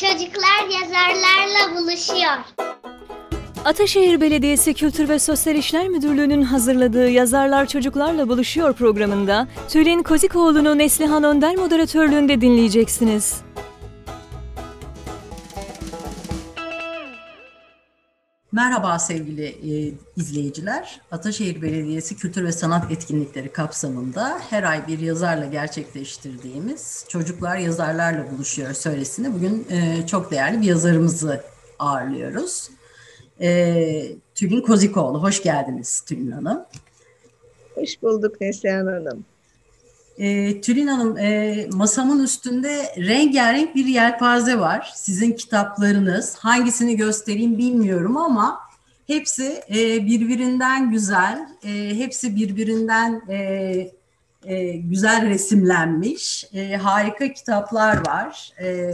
Çocuklar yazarlarla buluşuyor. Ataşehir Belediyesi Kültür ve Sosyal İşler Müdürlüğü'nün hazırladığı Yazarlar Çocuklarla Buluşuyor programında Tülin Kozikoğlu'nu Neslihan Önder moderatörlüğünde dinleyeceksiniz. Merhaba sevgili e, izleyiciler. Ataşehir Belediyesi Kültür ve Sanat Etkinlikleri kapsamında her ay bir yazarla gerçekleştirdiğimiz Çocuklar Yazarlarla Buluşuyor söylesinde bugün e, çok değerli bir yazarımızı ağırlıyoruz. E, Tülin Kozikoğlu, hoş geldiniz Tülin Hanım. Hoş bulduk Neslihan Hanım. E, Tülin Hanım, e, masamın üstünde rengarenk bir yelpaze var. Sizin kitaplarınız. Hangisini göstereyim bilmiyorum ama hepsi e, birbirinden güzel. E, hepsi birbirinden e, e, güzel resimlenmiş. E, harika kitaplar var. E,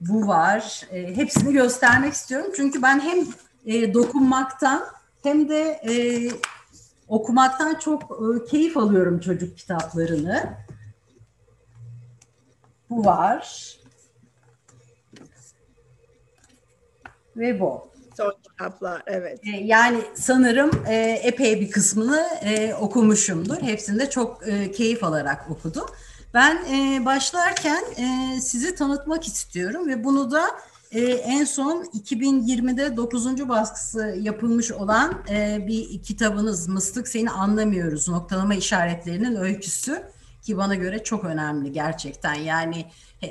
bu var. E, hepsini göstermek istiyorum. Çünkü ben hem e, dokunmaktan hem de e, okumaktan çok e, keyif alıyorum çocuk kitaplarını. Bu var. Ve bu. Son kitaplar, evet. E, yani sanırım e, epey bir kısmını okumuşumdur. Hepsini de çok keyif alarak okudum. Ben başlarken sizi tanıtmak istiyorum ve bunu da e, en son 2020'de 9. baskısı yapılmış olan e, bir kitabınız Mıstık Seni Anlamıyoruz noktalama işaretlerinin öyküsü ki bana göre çok önemli gerçekten. Yani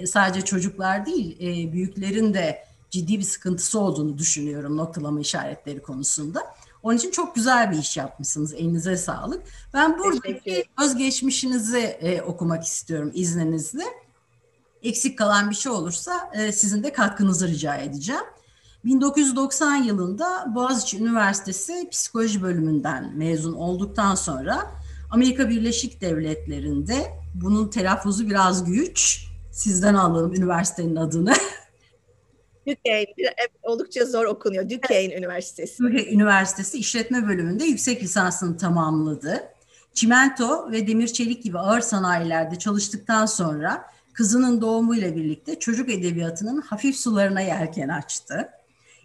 sadece çocuklar değil e, büyüklerin de ciddi bir sıkıntısı olduğunu düşünüyorum noktalama işaretleri konusunda. Onun için çok güzel bir iş yapmışsınız. Elinize sağlık. Ben buradaki özgeçmişinizi e, okumak istiyorum izninizle eksik kalan bir şey olursa e, sizin de katkınızı rica edeceğim. 1990 yılında Boğaziçi Üniversitesi Psikoloji bölümünden mezun olduktan sonra Amerika Birleşik Devletleri'nde bunun telaffuzu biraz güç. Sizden alalım üniversitenin adını. Duquesne, oldukça zor okunuyor. Duquesne Üniversitesi. Duquesne Üniversitesi İşletme Bölümünde yüksek lisansını tamamladı. Çimento ve demir çelik gibi ağır sanayilerde çalıştıktan sonra kızının doğumuyla birlikte çocuk edebiyatının hafif sularına yelken açtı.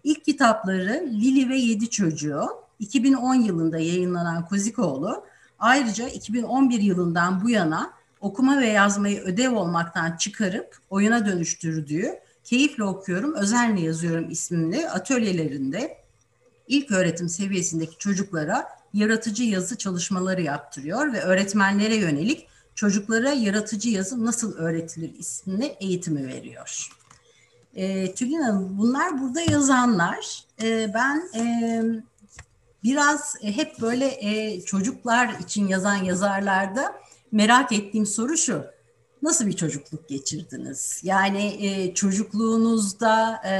İlk kitapları Lili ve Yedi Çocuğu 2010 yılında yayınlanan Kozikoğlu ayrıca 2011 yılından bu yana okuma ve yazmayı ödev olmaktan çıkarıp oyuna dönüştürdüğü Keyifle Okuyorum, Özenle Yazıyorum isimli atölyelerinde ilk öğretim seviyesindeki çocuklara yaratıcı yazı çalışmaları yaptırıyor ve öğretmenlere yönelik çocuklara yaratıcı yazı nasıl öğretilir isimli eğitimi veriyor. E, Tülin Hanım bunlar burada yazanlar. E, ben e, biraz e, hep böyle e, çocuklar için yazan yazarlarda merak ettiğim soru şu. Nasıl bir çocukluk geçirdiniz? Yani e, çocukluğunuzda e,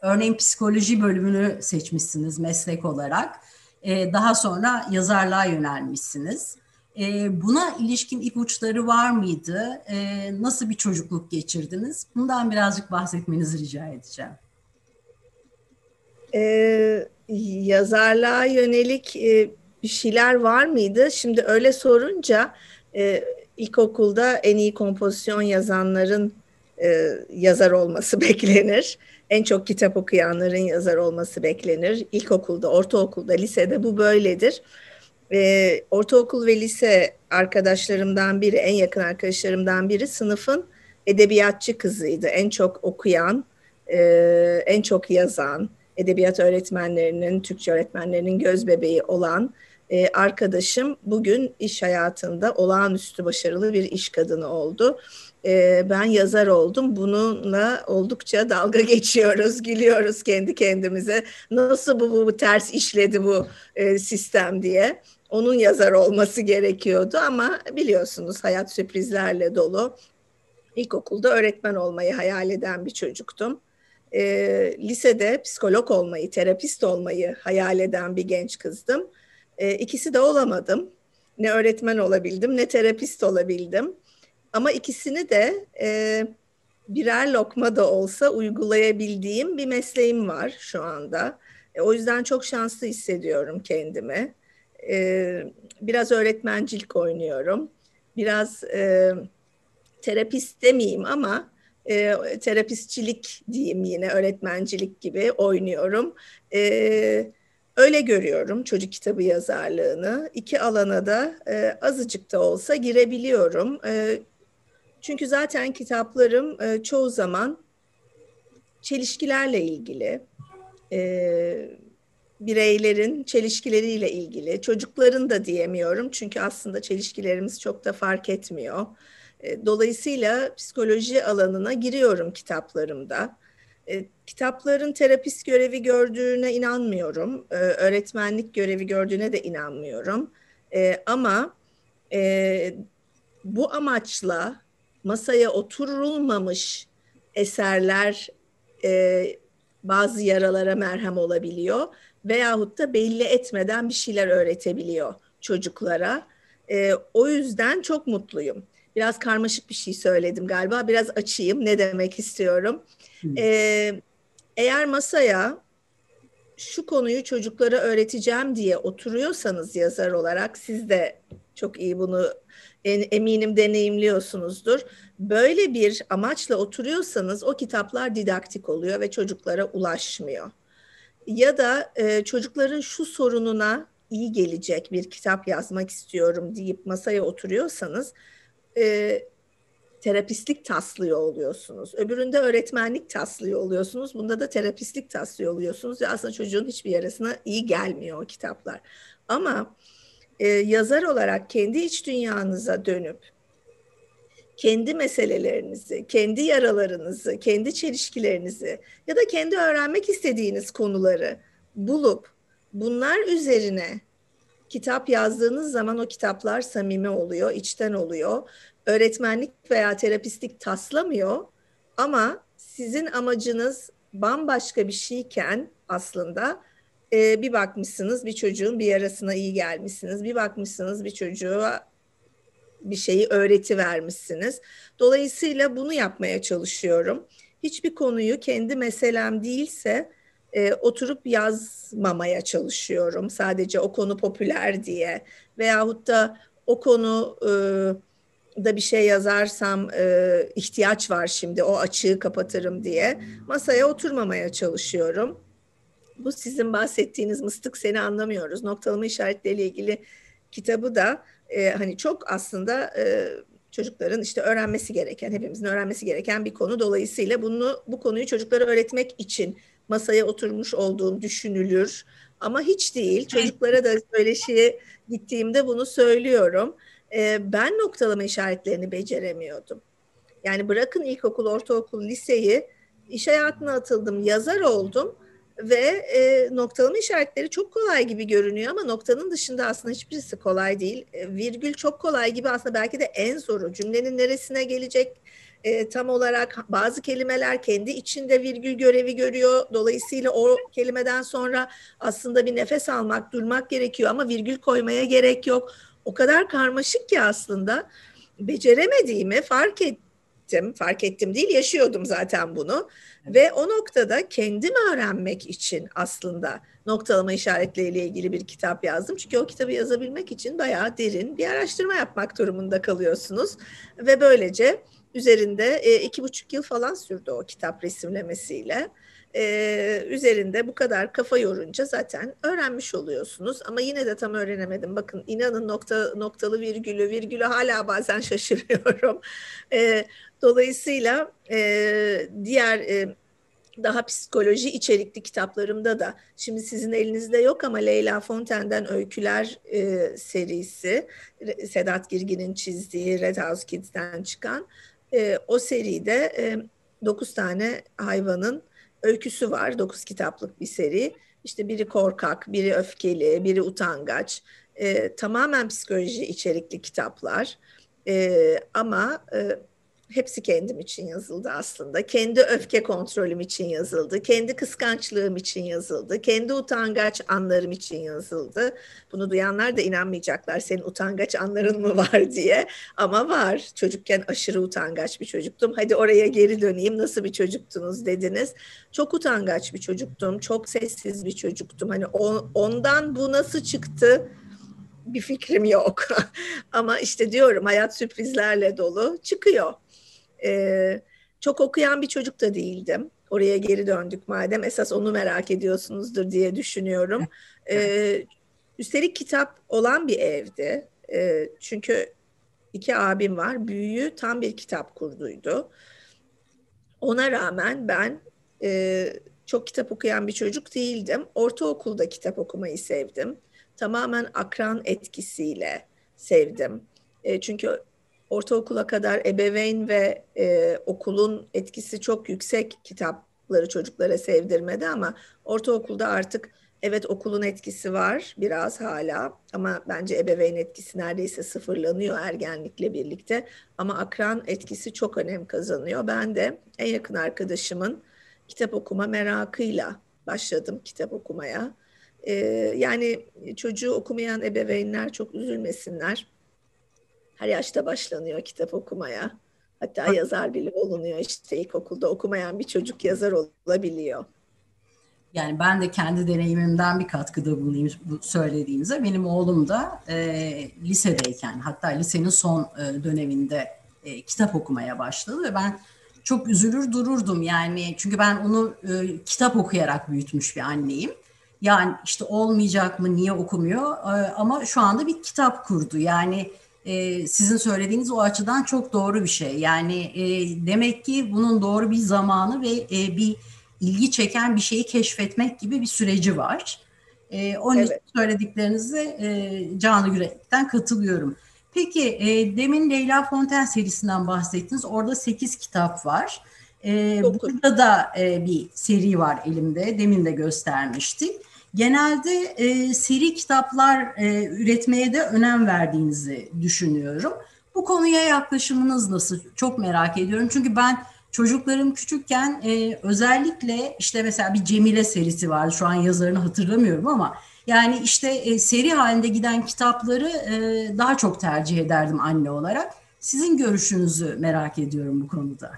örneğin psikoloji bölümünü seçmişsiniz meslek olarak. E, daha sonra yazarlığa yönelmişsiniz. E, buna ilişkin ipuçları var mıydı? E, nasıl bir çocukluk geçirdiniz? Bundan birazcık bahsetmenizi rica edeceğim. Ee, yazarlığa yönelik e, bir şeyler var mıydı? Şimdi öyle sorunca e, ilkokulda en iyi kompozisyon yazanların e, yazar olması beklenir. En çok kitap okuyanların yazar olması beklenir. İlkokulda, ortaokulda, lisede bu böyledir e, ortaokul ve lise arkadaşlarımdan biri, en yakın arkadaşlarımdan biri sınıfın edebiyatçı kızıydı. En çok okuyan, e, en çok yazan, edebiyat öğretmenlerinin, Türkçe öğretmenlerinin göz bebeği olan e, arkadaşım bugün iş hayatında olağanüstü başarılı bir iş kadını oldu. E, ben yazar oldum. Bununla oldukça dalga geçiyoruz, gülüyoruz kendi kendimize. Nasıl bu, bu, bu ters işledi bu e, sistem diye onun yazar olması gerekiyordu ama biliyorsunuz hayat sürprizlerle dolu. İlkokulda öğretmen olmayı hayal eden bir çocuktum. E, lisede psikolog olmayı, terapist olmayı hayal eden bir genç kızdım. E, ikisi de olamadım. Ne öğretmen olabildim ne terapist olabildim. Ama ikisini de e, birer lokma da olsa uygulayabildiğim bir mesleğim var şu anda. E, o yüzden çok şanslı hissediyorum kendimi e, biraz öğretmencilik oynuyorum. Biraz e, terapist demeyeyim ama e, terapistçilik diyeyim yine öğretmencilik gibi oynuyorum. E, öyle görüyorum çocuk kitabı yazarlığını. İki alana da e, azıcık da olsa girebiliyorum. E, çünkü zaten kitaplarım e, çoğu zaman çelişkilerle ilgili, e, bireylerin çelişkileriyle ilgili, çocukların da diyemiyorum çünkü aslında çelişkilerimiz çok da fark etmiyor. E, dolayısıyla psikoloji alanına giriyorum kitaplarımda. E, kitapların terapist görevi gördüğüne inanmıyorum. E, öğretmenlik görevi gördüğüne de inanmıyorum. Ama bu amaçla masaya oturulmamış eserler bazı yaralara merhem olabiliyor veyahut da belli etmeden bir şeyler öğretebiliyor çocuklara. E, o yüzden çok mutluyum. Biraz karmaşık bir şey söyledim galiba. Biraz açayım ne demek istiyorum. E, eğer masaya şu konuyu çocuklara öğreteceğim diye oturuyorsanız yazar olarak siz de çok iyi bunu eminim deneyimliyorsunuzdur. Böyle bir amaçla oturuyorsanız o kitaplar didaktik oluyor ve çocuklara ulaşmıyor. Ya da e, çocukların şu sorununa iyi gelecek bir kitap yazmak istiyorum deyip masaya oturuyorsanız e, terapistlik taslıyor oluyorsunuz. Öbüründe öğretmenlik taslıyor oluyorsunuz. Bunda da terapistlik taslıyor oluyorsunuz. Ve aslında çocuğun hiçbir yarasına iyi gelmiyor o kitaplar. Ama e, yazar olarak kendi iç dünyanıza dönüp kendi meselelerinizi, kendi yaralarınızı, kendi çelişkilerinizi ya da kendi öğrenmek istediğiniz konuları bulup bunlar üzerine kitap yazdığınız zaman o kitaplar samimi oluyor, içten oluyor. Öğretmenlik veya terapistlik taslamıyor ama sizin amacınız bambaşka bir şeyken aslında e, bir bakmışsınız bir çocuğun bir yarasına iyi gelmişsiniz. Bir bakmışsınız bir çocuğa bir şeyi öğreti vermişsiniz. Dolayısıyla bunu yapmaya çalışıyorum. Hiçbir konuyu kendi meselem değilse e, oturup yazmamaya çalışıyorum. Sadece o konu popüler diye veyahut da o konu e, da bir şey yazarsam e, ihtiyaç var şimdi o açığı kapatırım diye masaya oturmamaya çalışıyorum. Bu sizin bahsettiğiniz mıstık seni anlamıyoruz. Noktalama işaretleriyle ilgili kitabı da e, hani çok aslında e, çocukların işte öğrenmesi gereken, hepimizin öğrenmesi gereken bir konu. Dolayısıyla bunu bu konuyu çocuklara öğretmek için masaya oturmuş olduğum düşünülür. Ama hiç değil. Çocuklara da söyleşiye gittiğimde bunu söylüyorum. E, ben noktalama işaretlerini beceremiyordum. Yani bırakın ilkokul, ortaokul, liseyi iş hayatına atıldım, yazar oldum ve e, noktalama işaretleri çok kolay gibi görünüyor ama noktanın dışında aslında hiçbirisi kolay değil. E, virgül çok kolay gibi aslında belki de en zoru. Cümlenin neresine gelecek e, tam olarak bazı kelimeler kendi içinde virgül görevi görüyor. Dolayısıyla o kelimeden sonra aslında bir nefes almak, durmak gerekiyor ama virgül koymaya gerek yok. O kadar karmaşık ki aslında beceremediğimi fark ettim ettim. Fark ettim değil, yaşıyordum zaten bunu. Evet. Ve o noktada kendim öğrenmek için aslında noktalama işaretleriyle ilgili bir kitap yazdım. Çünkü o kitabı yazabilmek için bayağı derin bir araştırma yapmak durumunda kalıyorsunuz. Ve böylece üzerinde e, iki buçuk yıl falan sürdü o kitap resimlemesiyle e, üzerinde bu kadar kafa yorunca zaten öğrenmiş oluyorsunuz. Ama yine de tam öğrenemedim. Bakın inanın nokta noktalı virgülü, virgülü hala bazen şaşırıyorum. E, dolayısıyla e, diğer e, daha psikoloji içerikli kitaplarımda da şimdi sizin elinizde yok ama Leyla Fontaine'den Öyküler e, serisi Sedat Girgin'in çizdiği Red House Kids'ten çıkan e, o seride e, 9 tane hayvanın öyküsü var. Dokuz kitaplık bir seri. İşte biri korkak, biri öfkeli, biri utangaç. E, tamamen psikoloji içerikli kitaplar. E, ama e, hepsi kendim için yazıldı aslında. Kendi öfke kontrolüm için yazıldı. Kendi kıskançlığım için yazıldı. Kendi utangaç anlarım için yazıldı. Bunu duyanlar da inanmayacaklar senin utangaç anların mı var diye. Ama var. Çocukken aşırı utangaç bir çocuktum. Hadi oraya geri döneyim. Nasıl bir çocuktunuz dediniz. Çok utangaç bir çocuktum. Çok sessiz bir çocuktum. Hani on, ondan bu nasıl çıktı? bir fikrim yok. Ama işte diyorum hayat sürprizlerle dolu çıkıyor. E, çok okuyan bir çocuk da değildim. Oraya geri döndük madem esas onu merak ediyorsunuzdur diye düşünüyorum. Ee, üstelik kitap olan bir evdi. Ee, çünkü iki abim var. Büyüğü tam bir kitap kurduydu. Ona rağmen ben e, çok kitap okuyan bir çocuk değildim. Ortaokulda kitap okumayı sevdim. Tamamen akran etkisiyle sevdim. E, çünkü ortaokula kadar ebeveyn ve e, okulun etkisi çok yüksek kitapları çocuklara sevdirmedi ama ortaokulda artık evet okulun etkisi var biraz hala ama bence ebeveyn etkisi neredeyse sıfırlanıyor ergenlikle birlikte ama akran etkisi çok önem kazanıyor. Ben de en yakın arkadaşımın kitap okuma merakıyla başladım kitap okumaya. Ee, yani çocuğu okumayan ebeveynler çok üzülmesinler. Her yaşta başlanıyor kitap okumaya. Hatta yazar bile olunuyor işte ilkokulda okumayan bir çocuk yazar olabiliyor. Yani ben de kendi deneyimimden bir katkıda bulunayım bu söylediğinize. Benim oğlum da e, lisedeyken hatta lisenin son e, döneminde e, kitap okumaya başladı ve ben çok üzülür dururdum yani çünkü ben onu e, kitap okuyarak büyütmüş bir anneyim. Yani işte olmayacak mı niye okumuyor e, ama şu anda bir kitap kurdu yani e, sizin söylediğiniz o açıdan çok doğru bir şey. Yani e, demek ki bunun doğru bir zamanı ve e, bir ilgi çeken bir şeyi keşfetmek gibi bir süreci var. E, onun evet. için söylediklerinize e, canı yürekten katılıyorum. Peki e, demin Leyla Fonten serisinden bahsettiniz. Orada 8 kitap var. E, burada da e, bir seri var elimde. Demin de göstermiştik. Genelde e, seri kitaplar e, üretmeye de önem verdiğinizi düşünüyorum. Bu konuya yaklaşımınız nasıl? Çok merak ediyorum. Çünkü ben çocuklarım küçükken e, özellikle işte mesela bir Cemile serisi vardı. Şu an yazarını hatırlamıyorum ama yani işte e, seri halinde giden kitapları e, daha çok tercih ederdim anne olarak. Sizin görüşünüzü merak ediyorum bu konuda.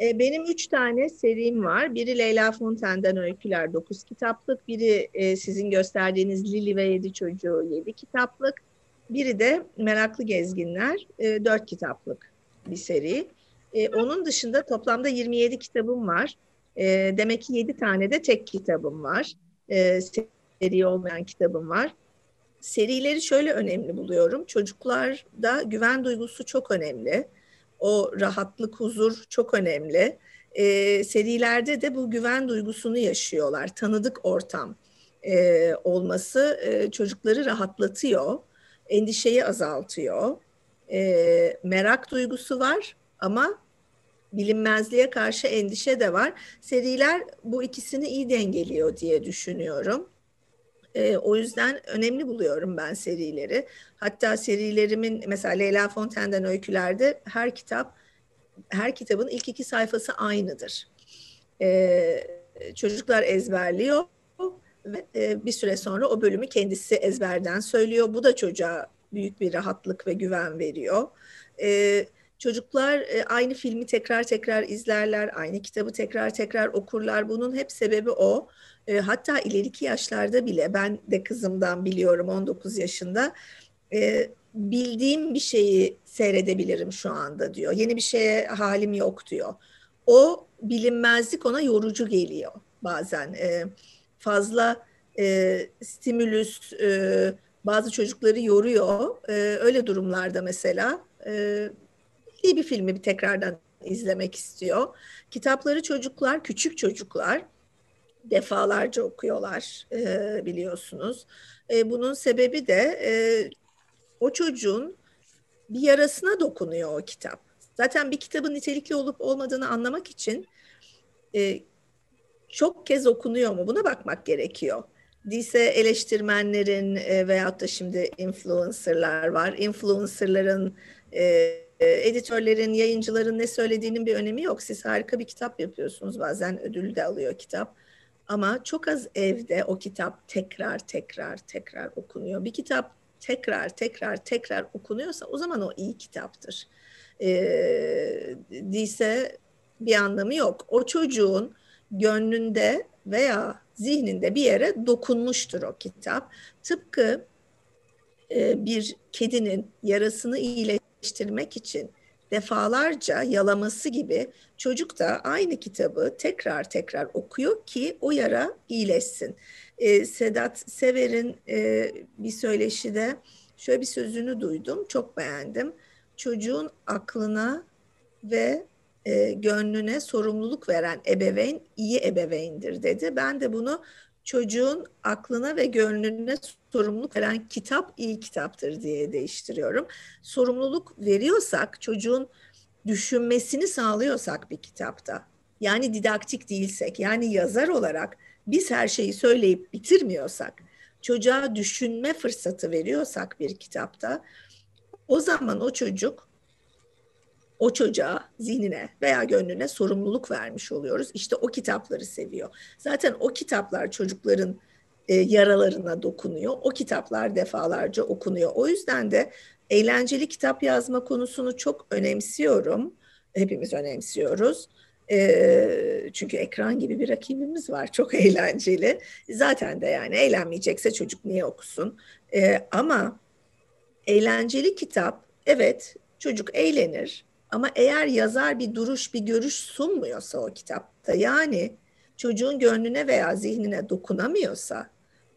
E, benim üç tane serim var. Biri Leyla Fontaine'den Öyküler dokuz kitaplık. Biri e, sizin gösterdiğiniz Lili ve Yedi Çocuğu yedi kitaplık. Biri de Meraklı Gezginler e, dört kitaplık bir seri. E, onun dışında toplamda 27 kitabım var. E, demek ki 7 tane de tek kitabım var. E, seri olmayan kitabım var. Serileri şöyle önemli buluyorum. Çocuklarda güven duygusu çok önemli. O rahatlık, huzur çok önemli. E, serilerde de bu güven duygusunu yaşıyorlar. Tanıdık ortam e, olması e, çocukları rahatlatıyor. Endişeyi azaltıyor. E, merak duygusu var ama bilinmezliğe karşı endişe de var. Seriler bu ikisini iyi dengeliyor diye düşünüyorum. E, o yüzden önemli buluyorum ben serileri. Hatta serilerimin mesela Leyla Fontaine'den öykülerde her kitap, her kitabın ilk iki sayfası aynıdır. E, çocuklar ezberliyor ve e, bir süre sonra o bölümü kendisi ezberden söylüyor. Bu da çocuğa büyük bir rahatlık ve güven veriyor. E, çocuklar e, aynı filmi tekrar tekrar izlerler, aynı kitabı tekrar tekrar okurlar. Bunun hep sebebi o. E, hatta ileriki yaşlarda bile ben de kızımdan biliyorum 19 yaşında e, bildiğim bir şeyi seyredebilirim şu anda diyor. Yeni bir şeye halim yok diyor. O bilinmezlik ona yorucu geliyor bazen. E, fazla e, stimülüs e, bazı çocukları yoruyor. E, öyle durumlarda mesela e, bir filmi bir tekrardan izlemek istiyor. Kitapları çocuklar, küçük çocuklar defalarca okuyorlar e, biliyorsunuz. E, bunun sebebi de e, o çocuğun bir yarasına dokunuyor o kitap. Zaten bir kitabın nitelikli olup olmadığını anlamak için e, çok kez okunuyor mu buna bakmak gerekiyor. Değilse eleştirmenlerin e, veyahut da şimdi influencerlar var. Influencerların e, editörlerin, yayıncıların ne söylediğinin bir önemi yok. Siz harika bir kitap yapıyorsunuz. Bazen ödül de alıyor kitap. Ama çok az evde o kitap tekrar tekrar tekrar okunuyor. Bir kitap tekrar tekrar tekrar okunuyorsa o zaman o iyi kitaptır. E, değilse bir anlamı yok. O çocuğun gönlünde veya zihninde bir yere dokunmuştur o kitap. Tıpkı e, bir kedinin yarasını iyileştirmek için defalarca yalaması gibi çocuk da aynı kitabı tekrar tekrar okuyor ki o yara iyileşsin. E, Sedat Sever'in e, bir söyleşide şöyle bir sözünü duydum, çok beğendim. Çocuğun aklına ve e, gönlüne sorumluluk veren ebeveyn iyi ebeveyndir dedi. Ben de bunu çocuğun aklına ve gönlüne sorumluluk veren kitap iyi kitaptır diye değiştiriyorum. Sorumluluk veriyorsak, çocuğun düşünmesini sağlıyorsak bir kitapta, yani didaktik değilsek, yani yazar olarak biz her şeyi söyleyip bitirmiyorsak, çocuğa düşünme fırsatı veriyorsak bir kitapta, o zaman o çocuk o çocuğa zihnine veya gönlüne sorumluluk vermiş oluyoruz. İşte o kitapları seviyor. Zaten o kitaplar çocukların e, yaralarına dokunuyor. O kitaplar defalarca okunuyor. O yüzden de eğlenceli kitap yazma konusunu çok önemsiyorum. Hepimiz önemsiyoruz. E, çünkü ekran gibi bir rakibimiz var. Çok eğlenceli. Zaten de yani eğlenmeyecekse çocuk niye okusun? E, ama eğlenceli kitap evet çocuk eğlenir ama eğer yazar bir duruş, bir görüş sunmuyorsa o kitapta yani çocuğun gönlüne veya zihnine dokunamıyorsa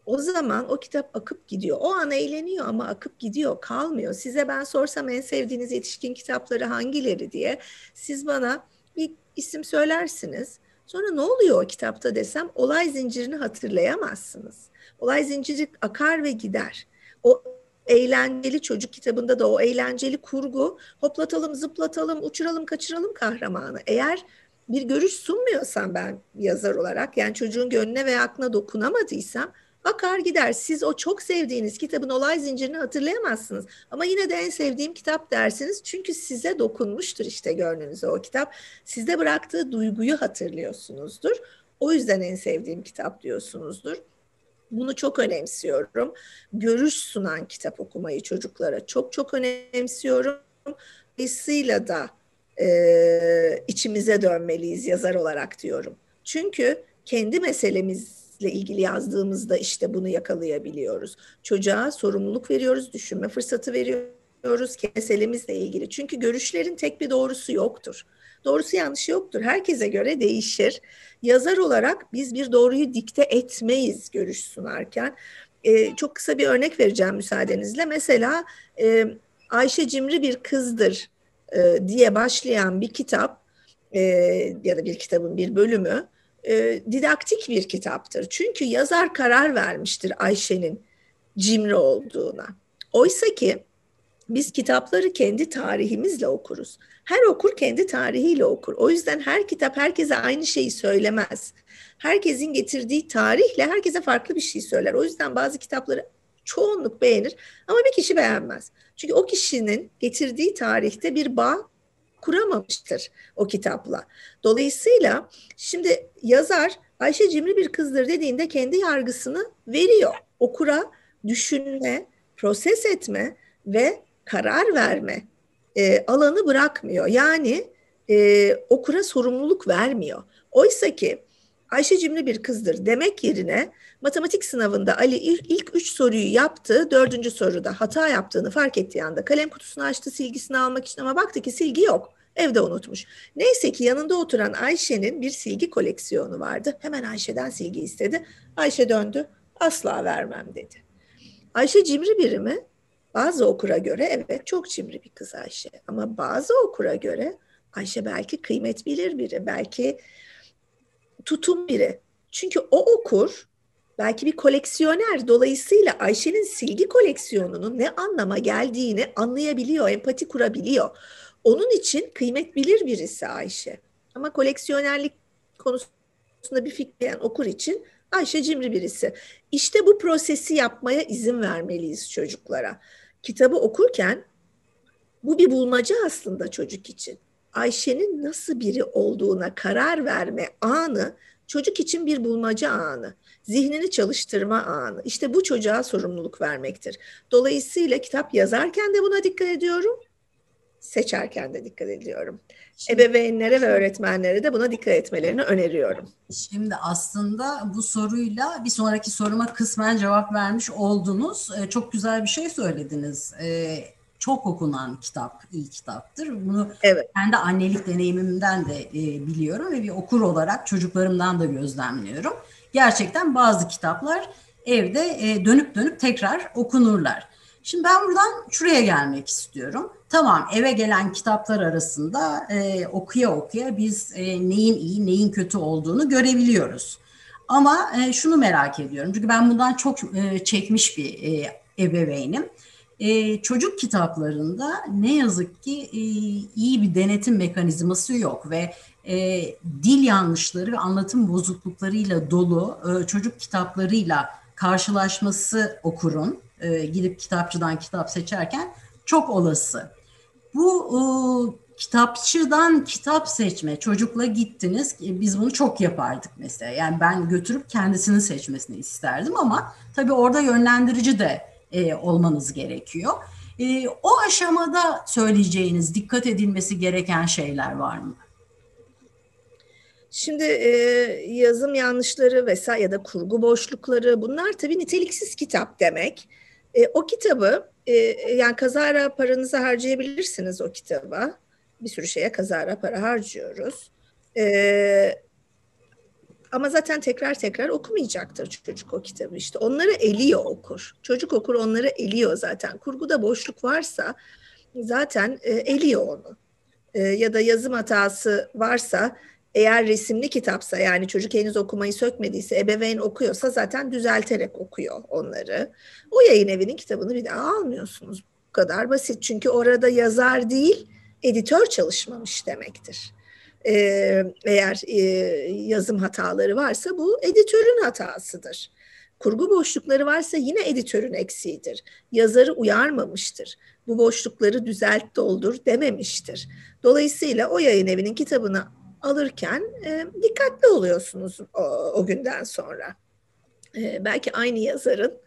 o zaman o kitap akıp gidiyor. O an eğleniyor ama akıp gidiyor, kalmıyor. Size ben sorsam en sevdiğiniz yetişkin kitapları hangileri diye siz bana bir isim söylersiniz. Sonra ne oluyor o kitapta desem olay zincirini hatırlayamazsınız. Olay zinciri akar ve gider. O eğlenceli çocuk kitabında da o eğlenceli kurgu hoplatalım, zıplatalım, uçuralım, kaçıralım kahramanı. Eğer bir görüş sunmuyorsam ben yazar olarak yani çocuğun gönlüne ve aklına dokunamadıysam akar gider. Siz o çok sevdiğiniz kitabın olay zincirini hatırlayamazsınız. Ama yine de en sevdiğim kitap dersiniz. Çünkü size dokunmuştur işte gönlünüze o kitap. Sizde bıraktığı duyguyu hatırlıyorsunuzdur. O yüzden en sevdiğim kitap diyorsunuzdur. Bunu çok önemsiyorum. Görüş sunan kitap okumayı çocuklara çok çok önemsiyorum. Dolayısıyla da e, içimize dönmeliyiz yazar olarak diyorum. Çünkü kendi meselemizle ilgili yazdığımızda işte bunu yakalayabiliyoruz. Çocuğa sorumluluk veriyoruz, düşünme fırsatı veriyoruz meselemizle ilgili. Çünkü görüşlerin tek bir doğrusu yoktur. Doğrusu yanlışı yoktur. Herkese göre değişir. Yazar olarak biz bir doğruyu dikte etmeyiz görüş sunarken. Ee, çok kısa bir örnek vereceğim müsaadenizle. Mesela e, Ayşe Cimri bir kızdır e, diye başlayan bir kitap e, ya da bir kitabın bir bölümü e, didaktik bir kitaptır. Çünkü yazar karar vermiştir Ayşe'nin cimri olduğuna. Oysa ki biz kitapları kendi tarihimizle okuruz. Her okur kendi tarihiyle okur. O yüzden her kitap herkese aynı şeyi söylemez. Herkesin getirdiği tarihle herkese farklı bir şey söyler. O yüzden bazı kitapları çoğunluk beğenir ama bir kişi beğenmez. Çünkü o kişinin getirdiği tarihte bir bağ kuramamıştır o kitapla. Dolayısıyla şimdi yazar Ayşe cimri bir kızdır dediğinde kendi yargısını veriyor. Okura düşünme, proses etme ve karar verme e, alanı bırakmıyor. Yani e, okura sorumluluk vermiyor. Oysa ki Ayşe cimri bir kızdır demek yerine matematik sınavında Ali ilk üç soruyu yaptı. Dördüncü soruda hata yaptığını fark ettiği anda kalem kutusunu açtı silgisini almak için ama baktı ki silgi yok. Evde unutmuş. Neyse ki yanında oturan Ayşe'nin bir silgi koleksiyonu vardı. Hemen Ayşe'den silgi istedi. Ayşe döndü. Asla vermem dedi. Ayşe cimri biri mi? Bazı okura göre evet çok cimri bir kız Ayşe. Ama bazı okura göre Ayşe belki kıymet bilir biri. Belki tutum biri. Çünkü o okur belki bir koleksiyoner. Dolayısıyla Ayşe'nin silgi koleksiyonunun ne anlama geldiğini anlayabiliyor, empati kurabiliyor. Onun için kıymet bilir birisi Ayşe. Ama koleksiyonerlik konusunda bir fikir okur için Ayşe cimri birisi. İşte bu prosesi yapmaya izin vermeliyiz çocuklara. Kitabı okurken bu bir bulmaca aslında çocuk için. Ayşe'nin nasıl biri olduğuna karar verme anı çocuk için bir bulmaca anı, zihnini çalıştırma anı. İşte bu çocuğa sorumluluk vermektir. Dolayısıyla kitap yazarken de buna dikkat ediyorum, seçerken de dikkat ediyorum. Şimdi, Ebeveynlere ve öğretmenlere de buna dikkat etmelerini öneriyorum. Şimdi aslında bu soruyla bir sonraki soruma kısmen cevap vermiş oldunuz. Çok güzel bir şey söylediniz. çok okunan kitap iyi kitaptır. Bunu evet. kendi annelik deneyimimden de e, biliyorum ve bir okur olarak çocuklarımdan da gözlemliyorum. Gerçekten bazı kitaplar evde e, dönüp dönüp tekrar okunurlar. Şimdi ben buradan şuraya gelmek istiyorum. Tamam eve gelen kitaplar arasında e, okuya okuya biz e, neyin iyi neyin kötü olduğunu görebiliyoruz. Ama e, şunu merak ediyorum çünkü ben bundan çok e, çekmiş bir e, ebeveynim. E, çocuk kitaplarında ne yazık ki e, iyi bir denetim mekanizması yok ve e, dil yanlışları ve anlatım bozukluklarıyla dolu e, çocuk kitaplarıyla karşılaşması okurun e, gidip kitapçıdan kitap seçerken çok olası. Bu e, kitapçıdan kitap seçme, çocukla gittiniz, biz bunu çok yapardık mesela. Yani ben götürüp kendisini seçmesini isterdim ama tabii orada yönlendirici de e, olmanız gerekiyor. E, o aşamada söyleyeceğiniz, dikkat edilmesi gereken şeyler var mı? Şimdi e, yazım yanlışları vesaire ya da kurgu boşlukları bunlar tabii niteliksiz kitap demek. E, o kitabı e, yani kazara paranızı harcayabilirsiniz o kitaba. Bir sürü şeye kazara para harcıyoruz. E, ama zaten tekrar tekrar okumayacaktır çocuk o kitabı işte. Onları eliyor okur. Çocuk okur onları eliyor zaten. Kurguda boşluk varsa zaten e, eliyor onu. E, ya da yazım hatası varsa eğer resimli kitapsa yani çocuk henüz okumayı sökmediyse ebeveyn okuyorsa zaten düzelterek okuyor onları. O yayın evinin kitabını bir daha almıyorsunuz. Bu kadar basit. Çünkü orada yazar değil editör çalışmamış demektir. Ee, eğer e, yazım hataları varsa bu editörün hatasıdır. Kurgu boşlukları varsa yine editörün eksiğidir. Yazarı uyarmamıştır. Bu boşlukları düzelt doldur dememiştir. Dolayısıyla o yayın evinin kitabını alırken e, dikkatli oluyorsunuz o, o günden sonra. E, belki aynı yazarın,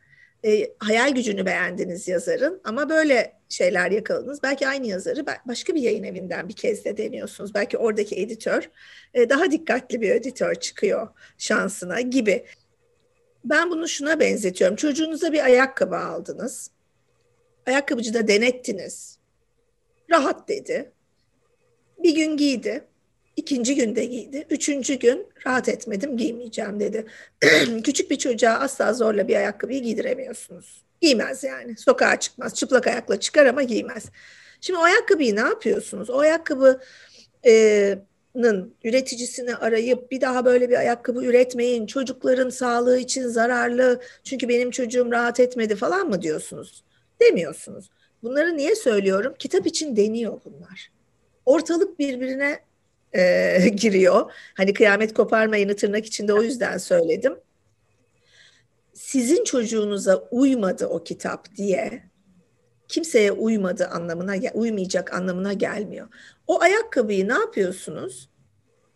e, hayal gücünü beğendiniz yazarın ama böyle şeyler yakaladınız. Belki aynı yazarı başka bir yayın evinden bir kez de deniyorsunuz. Belki oradaki editör e, daha dikkatli bir editör çıkıyor şansına gibi. Ben bunu şuna benzetiyorum. Çocuğunuza bir ayakkabı aldınız. Ayakkabıcıda denettiniz. Rahat dedi. Bir gün giydi İkinci günde giydi. Üçüncü gün rahat etmedim giymeyeceğim dedi. Küçük bir çocuğa asla zorla bir ayakkabıyı giydiremiyorsunuz. Giymez yani. Sokağa çıkmaz. Çıplak ayakla çıkar ama giymez. Şimdi o ayakkabıyı ne yapıyorsunuz? O ayakkabının üreticisini arayıp bir daha böyle bir ayakkabı üretmeyin. Çocukların sağlığı için zararlı. Çünkü benim çocuğum rahat etmedi falan mı diyorsunuz? Demiyorsunuz. Bunları niye söylüyorum? Kitap için deniyor bunlar. Ortalık birbirine e, giriyor. Hani kıyamet koparmayını tırnak içinde o yüzden söyledim. Sizin çocuğunuza uymadı o kitap diye kimseye uymadı anlamına uymayacak anlamına gelmiyor. O ayakkabıyı ne yapıyorsunuz?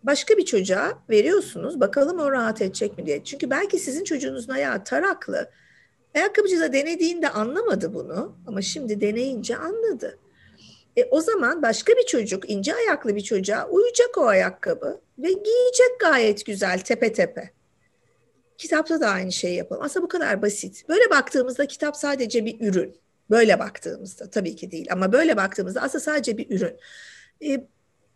Başka bir çocuğa veriyorsunuz. Bakalım o rahat edecek mi diye. Çünkü belki sizin çocuğunuzun ayağı taraklı. Ayakkabıcı da denediğinde anlamadı bunu ama şimdi deneyince anladı. E, o zaman başka bir çocuk, ince ayaklı bir çocuğa uyacak o ayakkabı ve giyecek gayet güzel tepe tepe. Kitapta da aynı şeyi yapalım. Aslında bu kadar basit. Böyle baktığımızda kitap sadece bir ürün. Böyle baktığımızda tabii ki değil ama böyle baktığımızda aslında sadece bir ürün. E,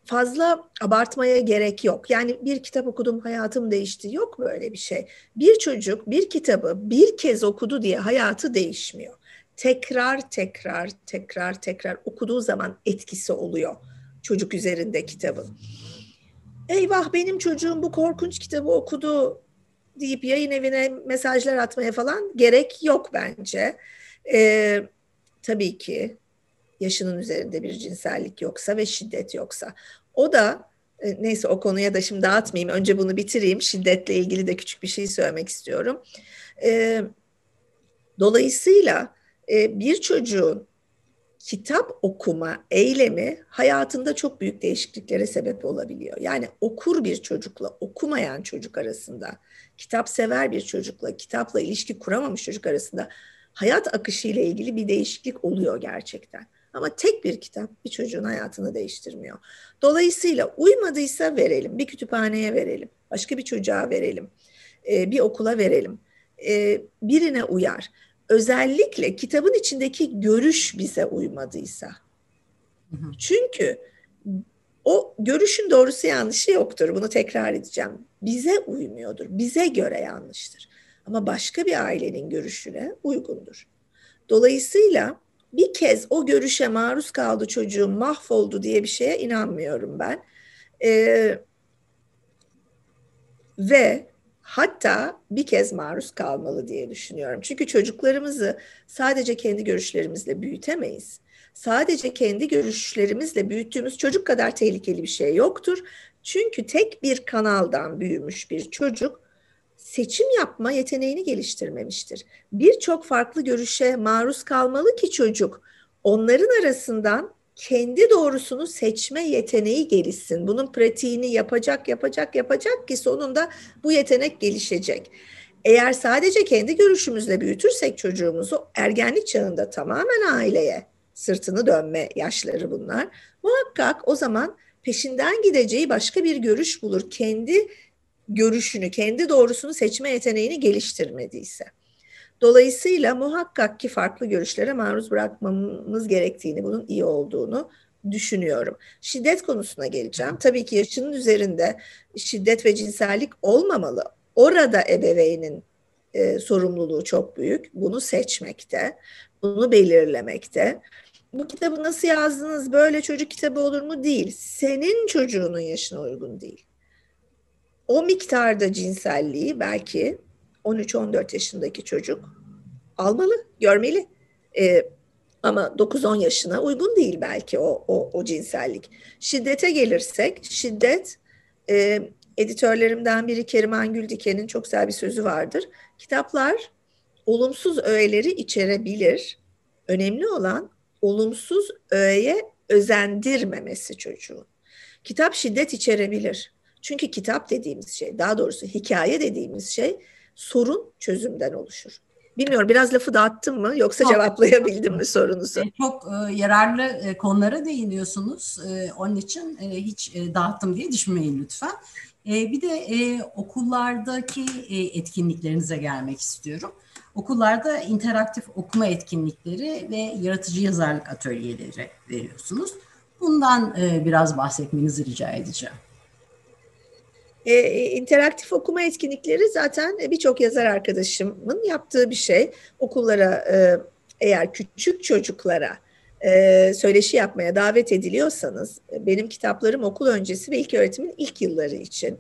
fazla abartmaya gerek yok. Yani bir kitap okudum hayatım değişti. Yok böyle bir şey. Bir çocuk bir kitabı bir kez okudu diye hayatı değişmiyor tekrar tekrar tekrar tekrar okuduğu zaman etkisi oluyor çocuk üzerinde kitabın. Eyvah benim çocuğum bu korkunç kitabı okudu deyip yayın evine mesajlar atmaya falan gerek yok bence. Ee, tabii ki yaşının üzerinde bir cinsellik yoksa ve şiddet yoksa. O da e, neyse o konuya da şimdi dağıtmayayım. Önce bunu bitireyim. Şiddetle ilgili de küçük bir şey söylemek istiyorum. Ee, dolayısıyla e, bir çocuğun kitap okuma eylemi hayatında çok büyük değişikliklere sebep olabiliyor. Yani okur bir çocukla okumayan çocuk arasında, kitap sever bir çocukla kitapla ilişki kuramamış çocuk arasında hayat akışı ile ilgili bir değişiklik oluyor gerçekten. Ama tek bir kitap bir çocuğun hayatını değiştirmiyor. Dolayısıyla uymadıysa verelim, bir kütüphaneye verelim, başka bir çocuğa verelim, e, bir okula verelim. E, birine uyar özellikle kitabın içindeki görüş bize uymadıysa. Çünkü o görüşün doğrusu yanlışı yoktur. Bunu tekrar edeceğim. Bize uymuyordur. Bize göre yanlıştır. Ama başka bir ailenin görüşüne uygundur. Dolayısıyla bir kez o görüşe maruz kaldı çocuğum mahvoldu diye bir şeye inanmıyorum ben. Ee, ve hatta bir kez maruz kalmalı diye düşünüyorum. Çünkü çocuklarımızı sadece kendi görüşlerimizle büyütemeyiz. Sadece kendi görüşlerimizle büyüttüğümüz çocuk kadar tehlikeli bir şey yoktur. Çünkü tek bir kanaldan büyümüş bir çocuk seçim yapma yeteneğini geliştirmemiştir. Birçok farklı görüşe maruz kalmalı ki çocuk onların arasından kendi doğrusunu seçme yeteneği gelişsin. Bunun pratiğini yapacak, yapacak, yapacak ki sonunda bu yetenek gelişecek. Eğer sadece kendi görüşümüzle büyütürsek çocuğumuzu ergenlik çağında tamamen aileye sırtını dönme yaşları bunlar. Muhakkak o zaman peşinden gideceği başka bir görüş bulur. Kendi görüşünü, kendi doğrusunu seçme yeteneğini geliştirmediyse. Dolayısıyla muhakkak ki farklı görüşlere maruz bırakmamız gerektiğini, bunun iyi olduğunu düşünüyorum. Şiddet konusuna geleceğim. Tabii ki yaşının üzerinde şiddet ve cinsellik olmamalı. Orada ebeveynin e, sorumluluğu çok büyük. Bunu seçmekte, bunu belirlemekte. Bu kitabı nasıl yazdınız, böyle çocuk kitabı olur mu? Değil. Senin çocuğunun yaşına uygun değil. O miktarda cinselliği belki 13-14 yaşındaki çocuk almalı, görmeli. Ee, ama 9-10 yaşına uygun değil belki o, o, o cinsellik. Şiddete gelirsek, şiddet e, editörlerimden biri Keriman Güldiken'in çok güzel bir sözü vardır. Kitaplar olumsuz öğeleri içerebilir. Önemli olan olumsuz öğeye özendirmemesi çocuğun. Kitap şiddet içerebilir. Çünkü kitap dediğimiz şey, daha doğrusu hikaye dediğimiz şey sorun çözümden oluşur. Bilmiyorum biraz lafı dağıttım mı yoksa çok, cevaplayabildim mi sorunuzu? E, çok e, yararlı e, konulara değiniyorsunuz. E, onun için e, hiç e, dağıttım diye düşünmeyin lütfen. E, bir de e, okullardaki e, etkinliklerinize gelmek istiyorum. Okullarda interaktif okuma etkinlikleri ve yaratıcı yazarlık atölyeleri veriyorsunuz. Bundan e, biraz bahsetmenizi rica edeceğim. E, interaktif okuma etkinlikleri zaten birçok yazar arkadaşımın yaptığı bir şey. Okullara e, eğer küçük çocuklara e, söyleşi yapmaya davet ediliyorsanız, benim kitaplarım okul öncesi ve ilk öğretimin ilk yılları için.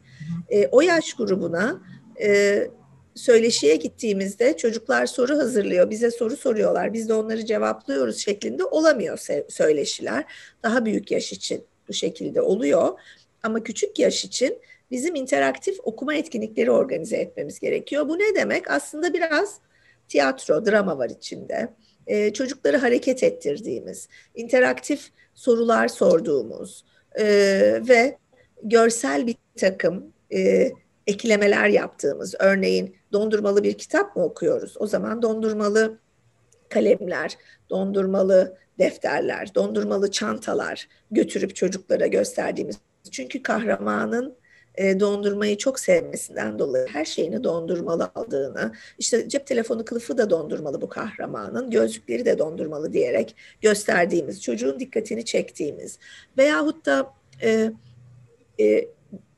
E, o yaş grubuna e, söyleşiye gittiğimizde çocuklar soru hazırlıyor, bize soru soruyorlar, biz de onları cevaplıyoruz şeklinde olamıyor söyleşiler. Daha büyük yaş için bu şekilde oluyor. Ama küçük yaş için bizim interaktif okuma etkinlikleri organize etmemiz gerekiyor. Bu ne demek? Aslında biraz tiyatro, drama var içinde. Ee, çocukları hareket ettirdiğimiz, interaktif sorular sorduğumuz e, ve görsel bir takım e, eklemeler yaptığımız, örneğin dondurmalı bir kitap mı okuyoruz? O zaman dondurmalı kalemler, dondurmalı defterler, dondurmalı çantalar götürüp çocuklara gösterdiğimiz. Çünkü kahramanın e, dondurmayı çok sevmesinden dolayı her şeyini dondurmalı aldığını, işte cep telefonu kılıfı da dondurmalı bu kahramanın, gözlükleri de dondurmalı diyerek gösterdiğimiz, çocuğun dikkatini çektiğimiz veyahut da e, e,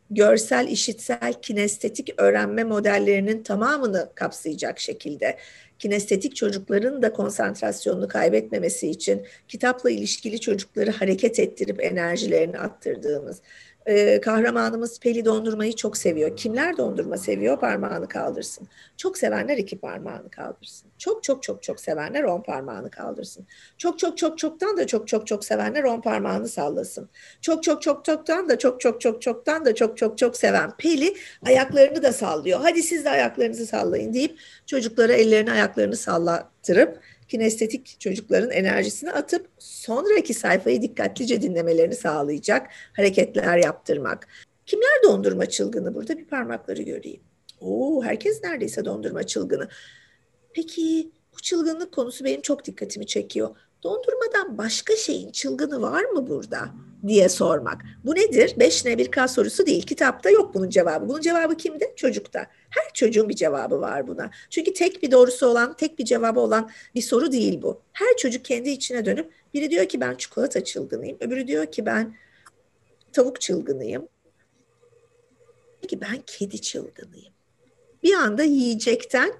görsel, işitsel, kinestetik öğrenme modellerinin tamamını kapsayacak şekilde kinestetik çocukların da konsantrasyonunu kaybetmemesi için kitapla ilişkili çocukları hareket ettirip enerjilerini attırdığımız e, kahramanımız Peli dondurmayı çok seviyor. Kimler dondurma seviyor? Parmağını kaldırsın. Çok sevenler iki parmağını kaldırsın. Çok çok çok çok sevenler on parmağını kaldırsın. Çok çok çok çoktan da çok çok çok sevenler on parmağını sallasın. Çok çok çok çoktan da çok çok çok çoktan da çok çok çok seven Peli ayaklarını da sallıyor. Hadi siz de ayaklarınızı sallayın deyip çocuklara ellerini ayaklarını sallattırıp kinestetik çocukların enerjisini atıp sonraki sayfayı dikkatlice dinlemelerini sağlayacak hareketler yaptırmak. Kimler dondurma çılgını burada bir parmakları göreyim. Oo, herkes neredeyse dondurma çılgını. Peki bu çılgınlık konusu benim çok dikkatimi çekiyor. dondurmadan başka şeyin çılgını var mı burada diye sormak. Bu nedir? 5 ne bir K sorusu değil. Kitapta yok bunun cevabı. Bunun cevabı kimde? Çocukta. Her çocuğun bir cevabı var buna. Çünkü tek bir doğrusu olan, tek bir cevabı olan bir soru değil bu. Her çocuk kendi içine dönüp biri diyor ki ben çikolata çılgınıyım. Öbürü diyor ki ben tavuk çılgınıyım. Ki ben kedi çılgınıyım. Bir anda yiyecekten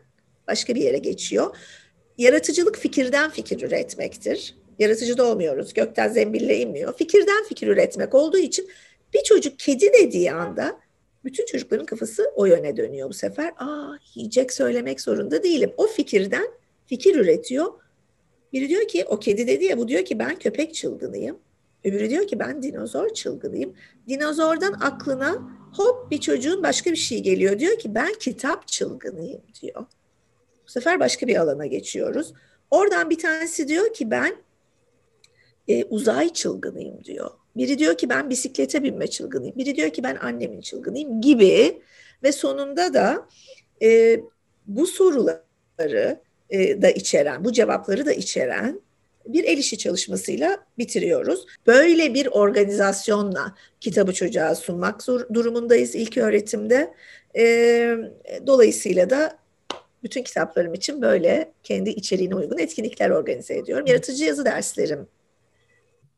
başka bir yere geçiyor. Yaratıcılık fikirden fikir üretmektir. Yaratıcı da olmuyoruz. Gökten zembille inmiyor. Fikirden fikir üretmek olduğu için bir çocuk kedi dediği anda bütün çocukların kafası o yöne dönüyor bu sefer. Aa yiyecek söylemek zorunda değilim. O fikirden fikir üretiyor. Biri diyor ki o kedi dedi ya bu diyor ki ben köpek çılgınıyım. Öbürü diyor ki ben dinozor çılgınıyım. Dinozordan aklına hop bir çocuğun başka bir şey geliyor. Diyor ki ben kitap çılgınıyım diyor. Bu sefer başka bir alana geçiyoruz. Oradan bir tanesi diyor ki ben e, uzay çılgınıyım diyor. Biri diyor ki ben bisiklete binme çılgınıyım. Biri diyor ki ben annemin çılgınıyım gibi. Ve sonunda da e, bu soruları e, da içeren, bu cevapları da içeren bir el işi çalışmasıyla bitiriyoruz. Böyle bir organizasyonla kitabı çocuğa sunmak zor, durumundayız ilk öğretimde. E, dolayısıyla da bütün kitaplarım için böyle kendi içeriğine uygun etkinlikler organize ediyorum. Yaratıcı yazı derslerim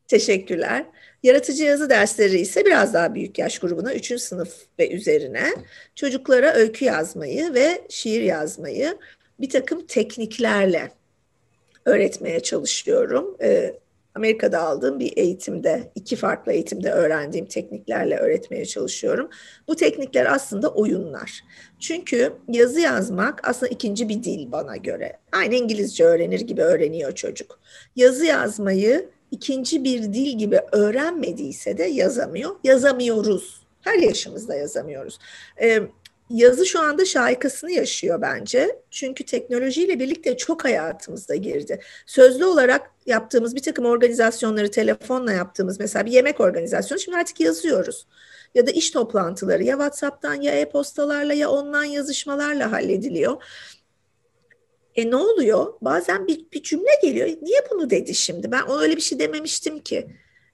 Teşekkürler. Yaratıcı yazı dersleri ise biraz daha büyük yaş grubuna, 3. sınıf ve üzerine çocuklara öykü yazmayı ve şiir yazmayı bir takım tekniklerle öğretmeye çalışıyorum. Ee, Amerika'da aldığım bir eğitimde, iki farklı eğitimde öğrendiğim tekniklerle öğretmeye çalışıyorum. Bu teknikler aslında oyunlar. Çünkü yazı yazmak aslında ikinci bir dil bana göre. Aynı İngilizce öğrenir gibi öğreniyor çocuk. Yazı yazmayı ikinci bir dil gibi öğrenmediyse de yazamıyor. Yazamıyoruz. Her yaşımızda yazamıyoruz. Ee, yazı şu anda şaikasını yaşıyor bence. Çünkü teknolojiyle birlikte çok hayatımızda girdi. Sözlü olarak yaptığımız bir takım organizasyonları telefonla yaptığımız mesela bir yemek organizasyonu şimdi artık yazıyoruz. Ya da iş toplantıları ya WhatsApp'tan ya e-postalarla ya online yazışmalarla hallediliyor. E ne oluyor? Bazen bir, bir cümle geliyor. Niye bunu dedi şimdi? Ben ona öyle bir şey dememiştim ki.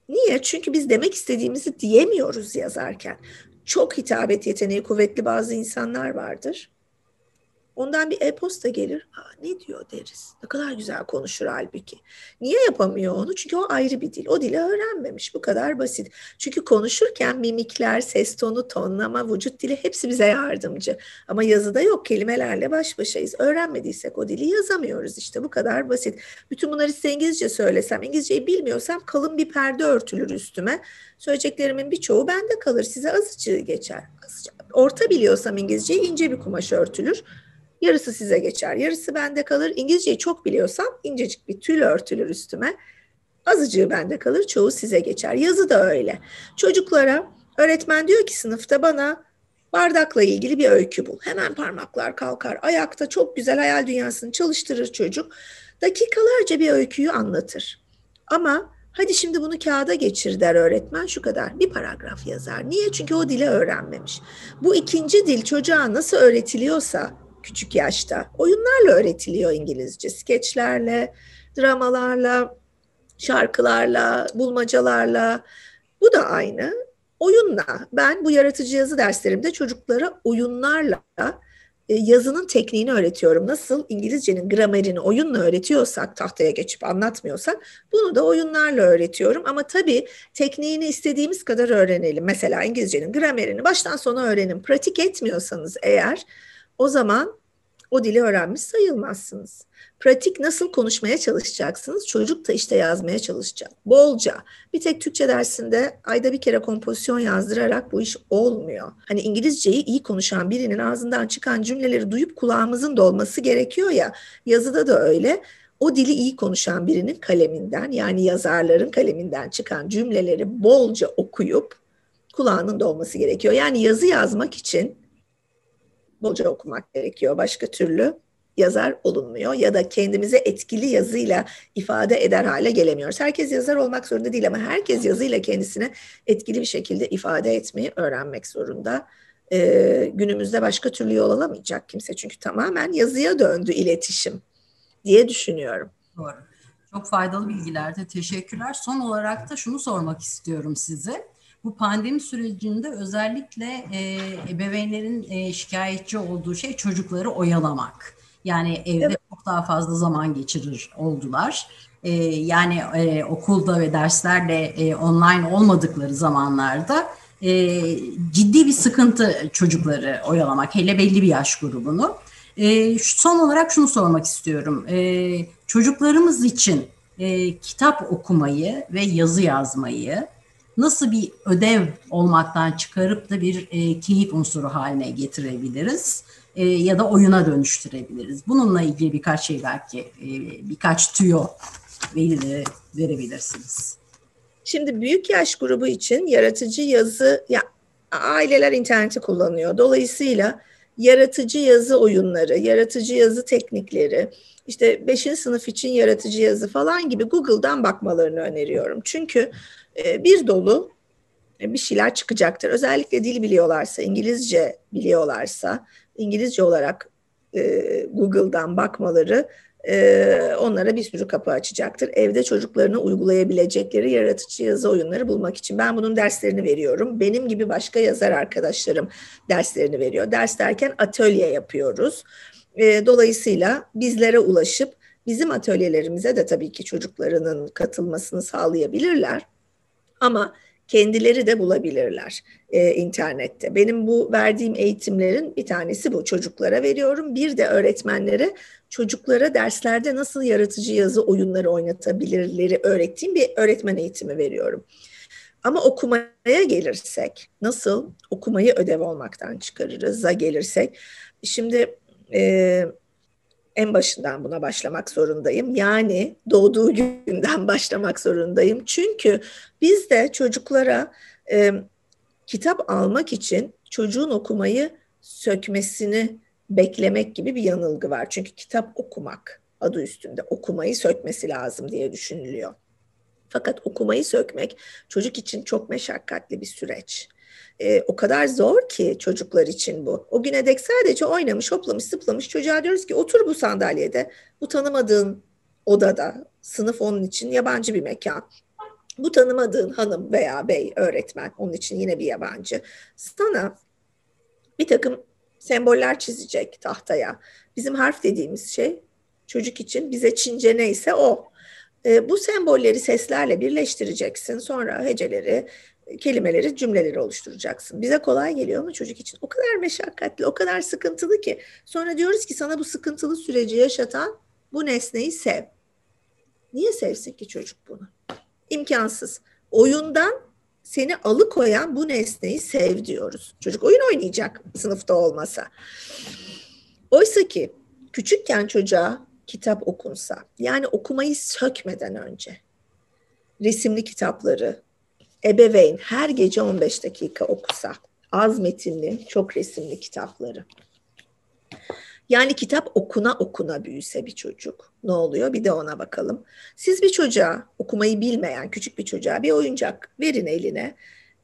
Niye? Çünkü biz demek istediğimizi diyemiyoruz yazarken. Çok hitabet yeteneği kuvvetli bazı insanlar vardır. Ondan bir e-posta gelir. Aa, ne diyor deriz. Ne kadar güzel konuşur halbuki. Niye yapamıyor onu? Çünkü o ayrı bir dil. O dili öğrenmemiş. Bu kadar basit. Çünkü konuşurken mimikler, ses tonu, tonlama, vücut dili hepsi bize yardımcı. Ama yazıda yok. Kelimelerle baş başayız. Öğrenmediysek o dili yazamıyoruz. İşte bu kadar basit. Bütün bunları size İngilizce söylesem, İngilizceyi bilmiyorsam kalın bir perde örtülür üstüme. Söyleyeceklerimin birçoğu bende kalır. Size azıcık geçer. Azıcık. Orta biliyorsam İngilizceyi ince bir kumaş örtülür. Yarısı size geçer, yarısı bende kalır. İngilizceyi çok biliyorsam incecik bir tül örtülür üstüme. Azıcığı bende kalır, çoğu size geçer. Yazı da öyle. Çocuklara öğretmen diyor ki sınıfta bana bardakla ilgili bir öykü bul. Hemen parmaklar kalkar. Ayakta çok güzel hayal dünyasını çalıştırır çocuk. Dakikalarca bir öyküyü anlatır. Ama hadi şimdi bunu kağıda geçir der öğretmen şu kadar. Bir paragraf yazar. Niye? Çünkü o dili öğrenmemiş. Bu ikinci dil çocuğa nasıl öğretiliyorsa küçük yaşta. Oyunlarla öğretiliyor İngilizce. Skeçlerle, dramalarla, şarkılarla, bulmacalarla. Bu da aynı. Oyunla. Ben bu yaratıcı yazı derslerimde çocuklara oyunlarla e, yazının tekniğini öğretiyorum. Nasıl İngilizcenin gramerini oyunla öğretiyorsak, tahtaya geçip anlatmıyorsak bunu da oyunlarla öğretiyorum. Ama tabii tekniğini istediğimiz kadar öğrenelim. Mesela İngilizcenin gramerini baştan sona öğrenin. Pratik etmiyorsanız eğer o zaman o dili öğrenmiş sayılmazsınız. Pratik nasıl konuşmaya çalışacaksınız? Çocuk da işte yazmaya çalışacak. Bolca. Bir tek Türkçe dersinde ayda bir kere kompozisyon yazdırarak bu iş olmuyor. Hani İngilizceyi iyi konuşan birinin ağzından çıkan cümleleri duyup kulağımızın dolması gerekiyor ya. Yazıda da öyle. O dili iyi konuşan birinin kaleminden yani yazarların kaleminden çıkan cümleleri bolca okuyup kulağının dolması gerekiyor. Yani yazı yazmak için bolca okumak gerekiyor. Başka türlü yazar olunmuyor ya da kendimize etkili yazıyla ifade eder hale gelemiyoruz. Herkes yazar olmak zorunda değil ama herkes yazıyla kendisine etkili bir şekilde ifade etmeyi öğrenmek zorunda. Ee, günümüzde başka türlü yol alamayacak kimse çünkü tamamen yazıya döndü iletişim diye düşünüyorum. Doğru. Çok faydalı bilgilerdi. Teşekkürler. Son olarak da şunu sormak istiyorum size. Bu pandemi sürecinde özellikle e, ebeveynlerin e, şikayetçi olduğu şey çocukları oyalamak. Yani evde evet. çok daha fazla zaman geçirir oldular. E, yani e, okulda ve derslerle e, online olmadıkları zamanlarda e, ciddi bir sıkıntı çocukları oyalamak. Hele belli bir yaş grubunu. E, son olarak şunu sormak istiyorum. E, çocuklarımız için e, kitap okumayı ve yazı yazmayı nasıl bir ödev olmaktan çıkarıp da bir e, keyif unsuru haline getirebiliriz e, ya da oyuna dönüştürebiliriz. Bununla ilgili birkaç şey belki e, birkaç tüyo veri verebilirsiniz. Şimdi büyük yaş grubu için yaratıcı yazı ya aileler interneti kullanıyor. Dolayısıyla yaratıcı yazı oyunları, yaratıcı yazı teknikleri, işte 5. sınıf için yaratıcı yazı falan gibi Google'dan bakmalarını öneriyorum. Çünkü e, bir dolu e, bir şeyler çıkacaktır. Özellikle dil biliyorlarsa, İngilizce biliyorlarsa, İngilizce olarak e, Google'dan bakmaları onlara bir sürü kapı açacaktır. Evde çocuklarına uygulayabilecekleri yaratıcı yazı oyunları bulmak için. Ben bunun derslerini veriyorum. Benim gibi başka yazar arkadaşlarım derslerini veriyor. Ders derken atölye yapıyoruz. Dolayısıyla bizlere ulaşıp bizim atölyelerimize de tabii ki çocuklarının katılmasını sağlayabilirler. Ama kendileri de bulabilirler e, internette. Benim bu verdiğim eğitimlerin bir tanesi bu. Çocuklara veriyorum. Bir de öğretmenlere çocuklara derslerde nasıl yaratıcı yazı oyunları oynatabilirleri öğrettiğim bir öğretmen eğitimi veriyorum. Ama okumaya gelirsek, nasıl okumayı ödev olmaktan çıkarırız'a gelirsek, şimdi e, en başından buna başlamak zorundayım. Yani doğduğu günden başlamak zorundayım. Çünkü biz de çocuklara e, kitap almak için çocuğun okumayı sökmesini beklemek gibi bir yanılgı var. Çünkü kitap okumak adı üstünde okumayı sökmesi lazım diye düşünülüyor. Fakat okumayı sökmek çocuk için çok meşakkatli bir süreç e, o kadar zor ki çocuklar için bu. O güne dek sadece oynamış, hoplamış, zıplamış. Çocuğa diyoruz ki otur bu sandalyede. Bu tanımadığın odada, sınıf onun için yabancı bir mekan. Bu tanımadığın hanım veya bey, öğretmen, onun için yine bir yabancı. Sana bir takım semboller çizecek tahtaya. Bizim harf dediğimiz şey çocuk için bize Çince neyse o. E, bu sembolleri seslerle birleştireceksin. Sonra heceleri kelimeleri, cümleleri oluşturacaksın. Bize kolay geliyor ama çocuk için o kadar meşakkatli, o kadar sıkıntılı ki. Sonra diyoruz ki sana bu sıkıntılı süreci yaşatan bu nesneyi sev. Niye sevsin ki çocuk bunu? İmkansız. Oyundan seni alıkoyan bu nesneyi sev diyoruz. Çocuk oyun oynayacak sınıfta olmasa. Oysa ki küçükken çocuğa kitap okunsa, yani okumayı sökmeden önce resimli kitapları, ebeveyn her gece 15 dakika okusa az metinli, çok resimli kitapları. Yani kitap okuna okuna büyüse bir çocuk. Ne oluyor? Bir de ona bakalım. Siz bir çocuğa, okumayı bilmeyen küçük bir çocuğa bir oyuncak verin eline.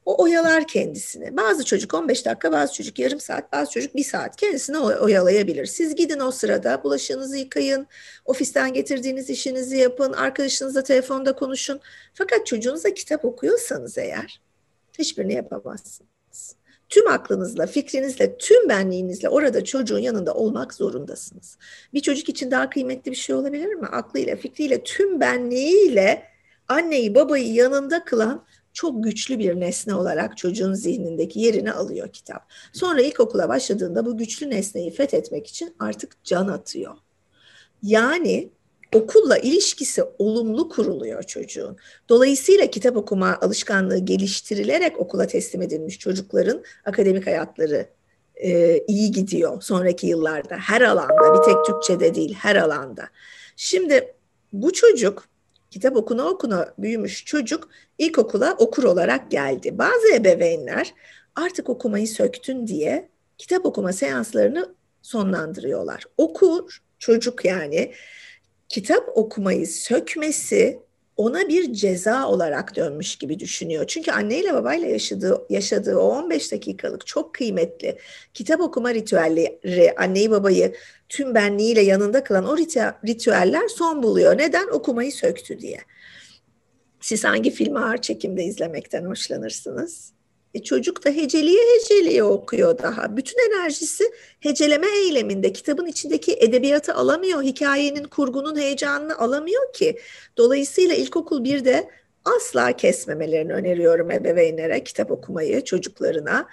O oyalar kendisini. Bazı çocuk 15 dakika, bazı çocuk yarım saat, bazı çocuk bir saat kendisini oyalayabilir. Siz gidin o sırada bulaşığınızı yıkayın, ofisten getirdiğiniz işinizi yapın, arkadaşınızla telefonda konuşun. Fakat çocuğunuza kitap okuyorsanız eğer hiçbirini yapamazsınız. Tüm aklınızla, fikrinizle, tüm benliğinizle orada çocuğun yanında olmak zorundasınız. Bir çocuk için daha kıymetli bir şey olabilir mi? Aklıyla, fikriyle, tüm benliğiyle anneyi, babayı yanında kılan çok güçlü bir nesne olarak çocuğun zihnindeki yerini alıyor kitap. Sonra ilkokula başladığında bu güçlü nesneyi fethetmek için artık can atıyor. Yani okulla ilişkisi olumlu kuruluyor çocuğun. Dolayısıyla kitap okuma alışkanlığı geliştirilerek okula teslim edilmiş çocukların akademik hayatları e, iyi gidiyor sonraki yıllarda. Her alanda, bir tek Türkçe'de değil, her alanda. Şimdi bu çocuk kitap okuna okuna büyümüş çocuk ilkokula okur olarak geldi. Bazı ebeveynler artık okumayı söktün diye kitap okuma seanslarını sonlandırıyorlar. Okur çocuk yani kitap okumayı sökmesi ona bir ceza olarak dönmüş gibi düşünüyor. Çünkü anneyle babayla yaşadığı, yaşadığı o 15 dakikalık çok kıymetli kitap okuma ritüelleri anneyi babayı tüm benliğiyle yanında kılan o ritüeller son buluyor. Neden? Okumayı söktü diye. Siz hangi filmi ağır çekimde izlemekten hoşlanırsınız? E çocuk da heceliye heceliye okuyor daha. Bütün enerjisi heceleme eyleminde. Kitabın içindeki edebiyatı alamıyor. Hikayenin, kurgunun heyecanını alamıyor ki. Dolayısıyla ilkokul bir de asla kesmemelerini öneriyorum ebeveynlere kitap okumayı çocuklarına.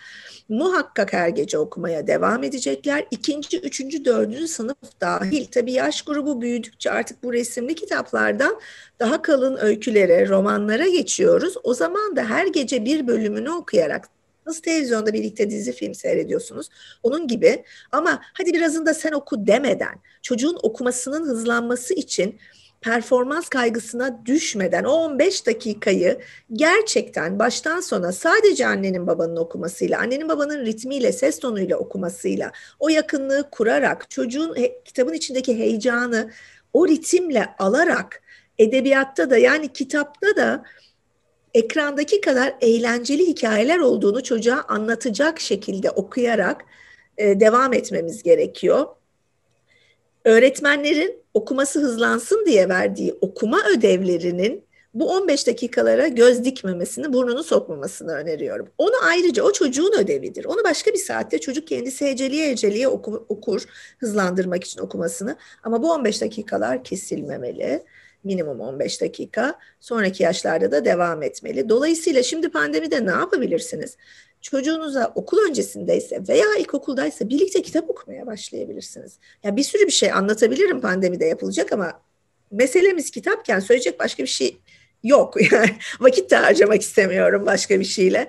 Muhakkak her gece okumaya devam edecekler. İkinci, üçüncü, dördüncü sınıf dahil. Tabii yaş grubu büyüdükçe artık bu resimli kitaplardan daha kalın öykülere, romanlara geçiyoruz. O zaman da her gece bir bölümünü okuyarak Nasıl televizyonda birlikte dizi film seyrediyorsunuz? Onun gibi ama hadi birazını da sen oku demeden çocuğun okumasının hızlanması için performans kaygısına düşmeden o 15 dakikayı gerçekten baştan sona sadece annenin babanın okumasıyla, annenin babanın ritmiyle, ses tonuyla okumasıyla, o yakınlığı kurarak, çocuğun he, kitabın içindeki heyecanı o ritimle alarak edebiyatta da yani kitapta da ekrandaki kadar eğlenceli hikayeler olduğunu çocuğa anlatacak şekilde okuyarak e, devam etmemiz gerekiyor. Öğretmenlerin okuması hızlansın diye verdiği okuma ödevlerinin bu 15 dakikalara göz dikmemesini, burnunu sokmamasını öneriyorum. Onu ayrıca o çocuğun ödevidir. Onu başka bir saatte çocuk kendisi heceliye heceliye oku, okur hızlandırmak için okumasını. Ama bu 15 dakikalar kesilmemeli. Minimum 15 dakika. Sonraki yaşlarda da devam etmeli. Dolayısıyla şimdi pandemide ne yapabilirsiniz? çocuğunuza okul öncesindeyse veya ilkokuldaysa birlikte kitap okumaya başlayabilirsiniz. Ya bir sürü bir şey anlatabilirim pandemide yapılacak ama meselemiz kitapken söyleyecek başka bir şey yok. Yani vakit de harcamak istemiyorum başka bir şeyle.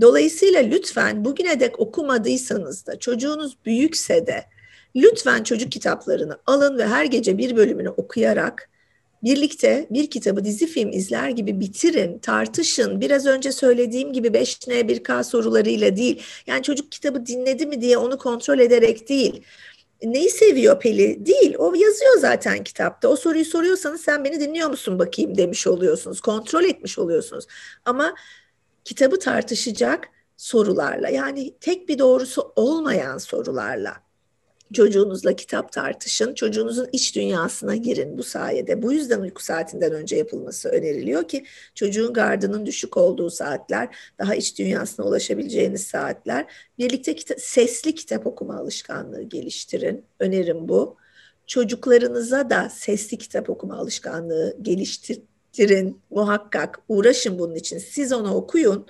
Dolayısıyla lütfen bugüne dek okumadıysanız da çocuğunuz büyükse de lütfen çocuk kitaplarını alın ve her gece bir bölümünü okuyarak birlikte bir kitabı dizi film izler gibi bitirin, tartışın. Biraz önce söylediğim gibi 5N 1K sorularıyla değil. Yani çocuk kitabı dinledi mi diye onu kontrol ederek değil. Neyi seviyor Peli? Değil. O yazıyor zaten kitapta. O soruyu soruyorsanız sen beni dinliyor musun bakayım demiş oluyorsunuz. Kontrol etmiş oluyorsunuz. Ama kitabı tartışacak sorularla yani tek bir doğrusu olmayan sorularla Çocuğunuzla kitap tartışın, çocuğunuzun iç dünyasına girin bu sayede. Bu yüzden uyku saatinden önce yapılması öneriliyor ki çocuğun gardının düşük olduğu saatler, daha iç dünyasına ulaşabileceğiniz saatler. Birlikte kita- sesli kitap okuma alışkanlığı geliştirin. Önerim bu. Çocuklarınıza da sesli kitap okuma alışkanlığı geliştirin muhakkak. Uğraşın bunun için. Siz onu okuyun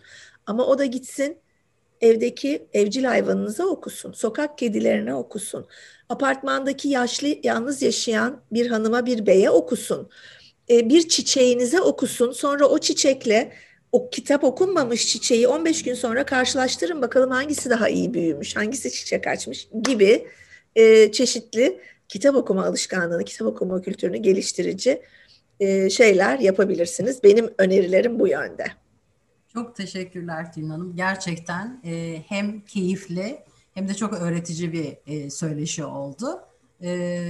ama o da gitsin evdeki evcil hayvanınıza okusun, sokak kedilerine okusun, apartmandaki yaşlı yalnız yaşayan bir hanıma bir beye okusun, e, bir çiçeğinize okusun, sonra o çiçekle o kitap okunmamış çiçeği 15 gün sonra karşılaştırın bakalım hangisi daha iyi büyümüş, hangisi çiçek açmış gibi e, çeşitli kitap okuma alışkanlığını, kitap okuma kültürünü geliştirici e, şeyler yapabilirsiniz. Benim önerilerim bu yönde. Çok teşekkürler Tülin Hanım. Gerçekten e, hem keyifli hem de çok öğretici bir e, söyleşi oldu. E,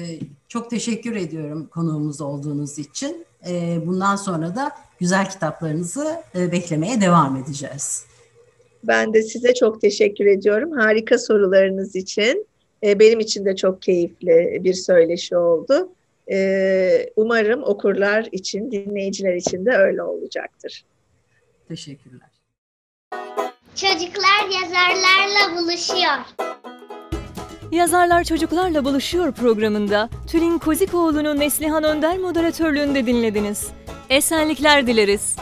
çok teşekkür ediyorum konuğumuz olduğunuz için. E, bundan sonra da güzel kitaplarınızı e, beklemeye devam edeceğiz. Ben de size çok teşekkür ediyorum. Harika sorularınız için. E, benim için de çok keyifli bir söyleşi oldu. E, umarım okurlar için, dinleyiciler için de öyle olacaktır. Teşekkürler. Çocuklar yazarlarla buluşuyor. Yazarlar Çocuklarla Buluşuyor programında Tülin Kozikoğlu'nun Neslihan Önder moderatörlüğünde dinlediniz. Esenlikler dileriz.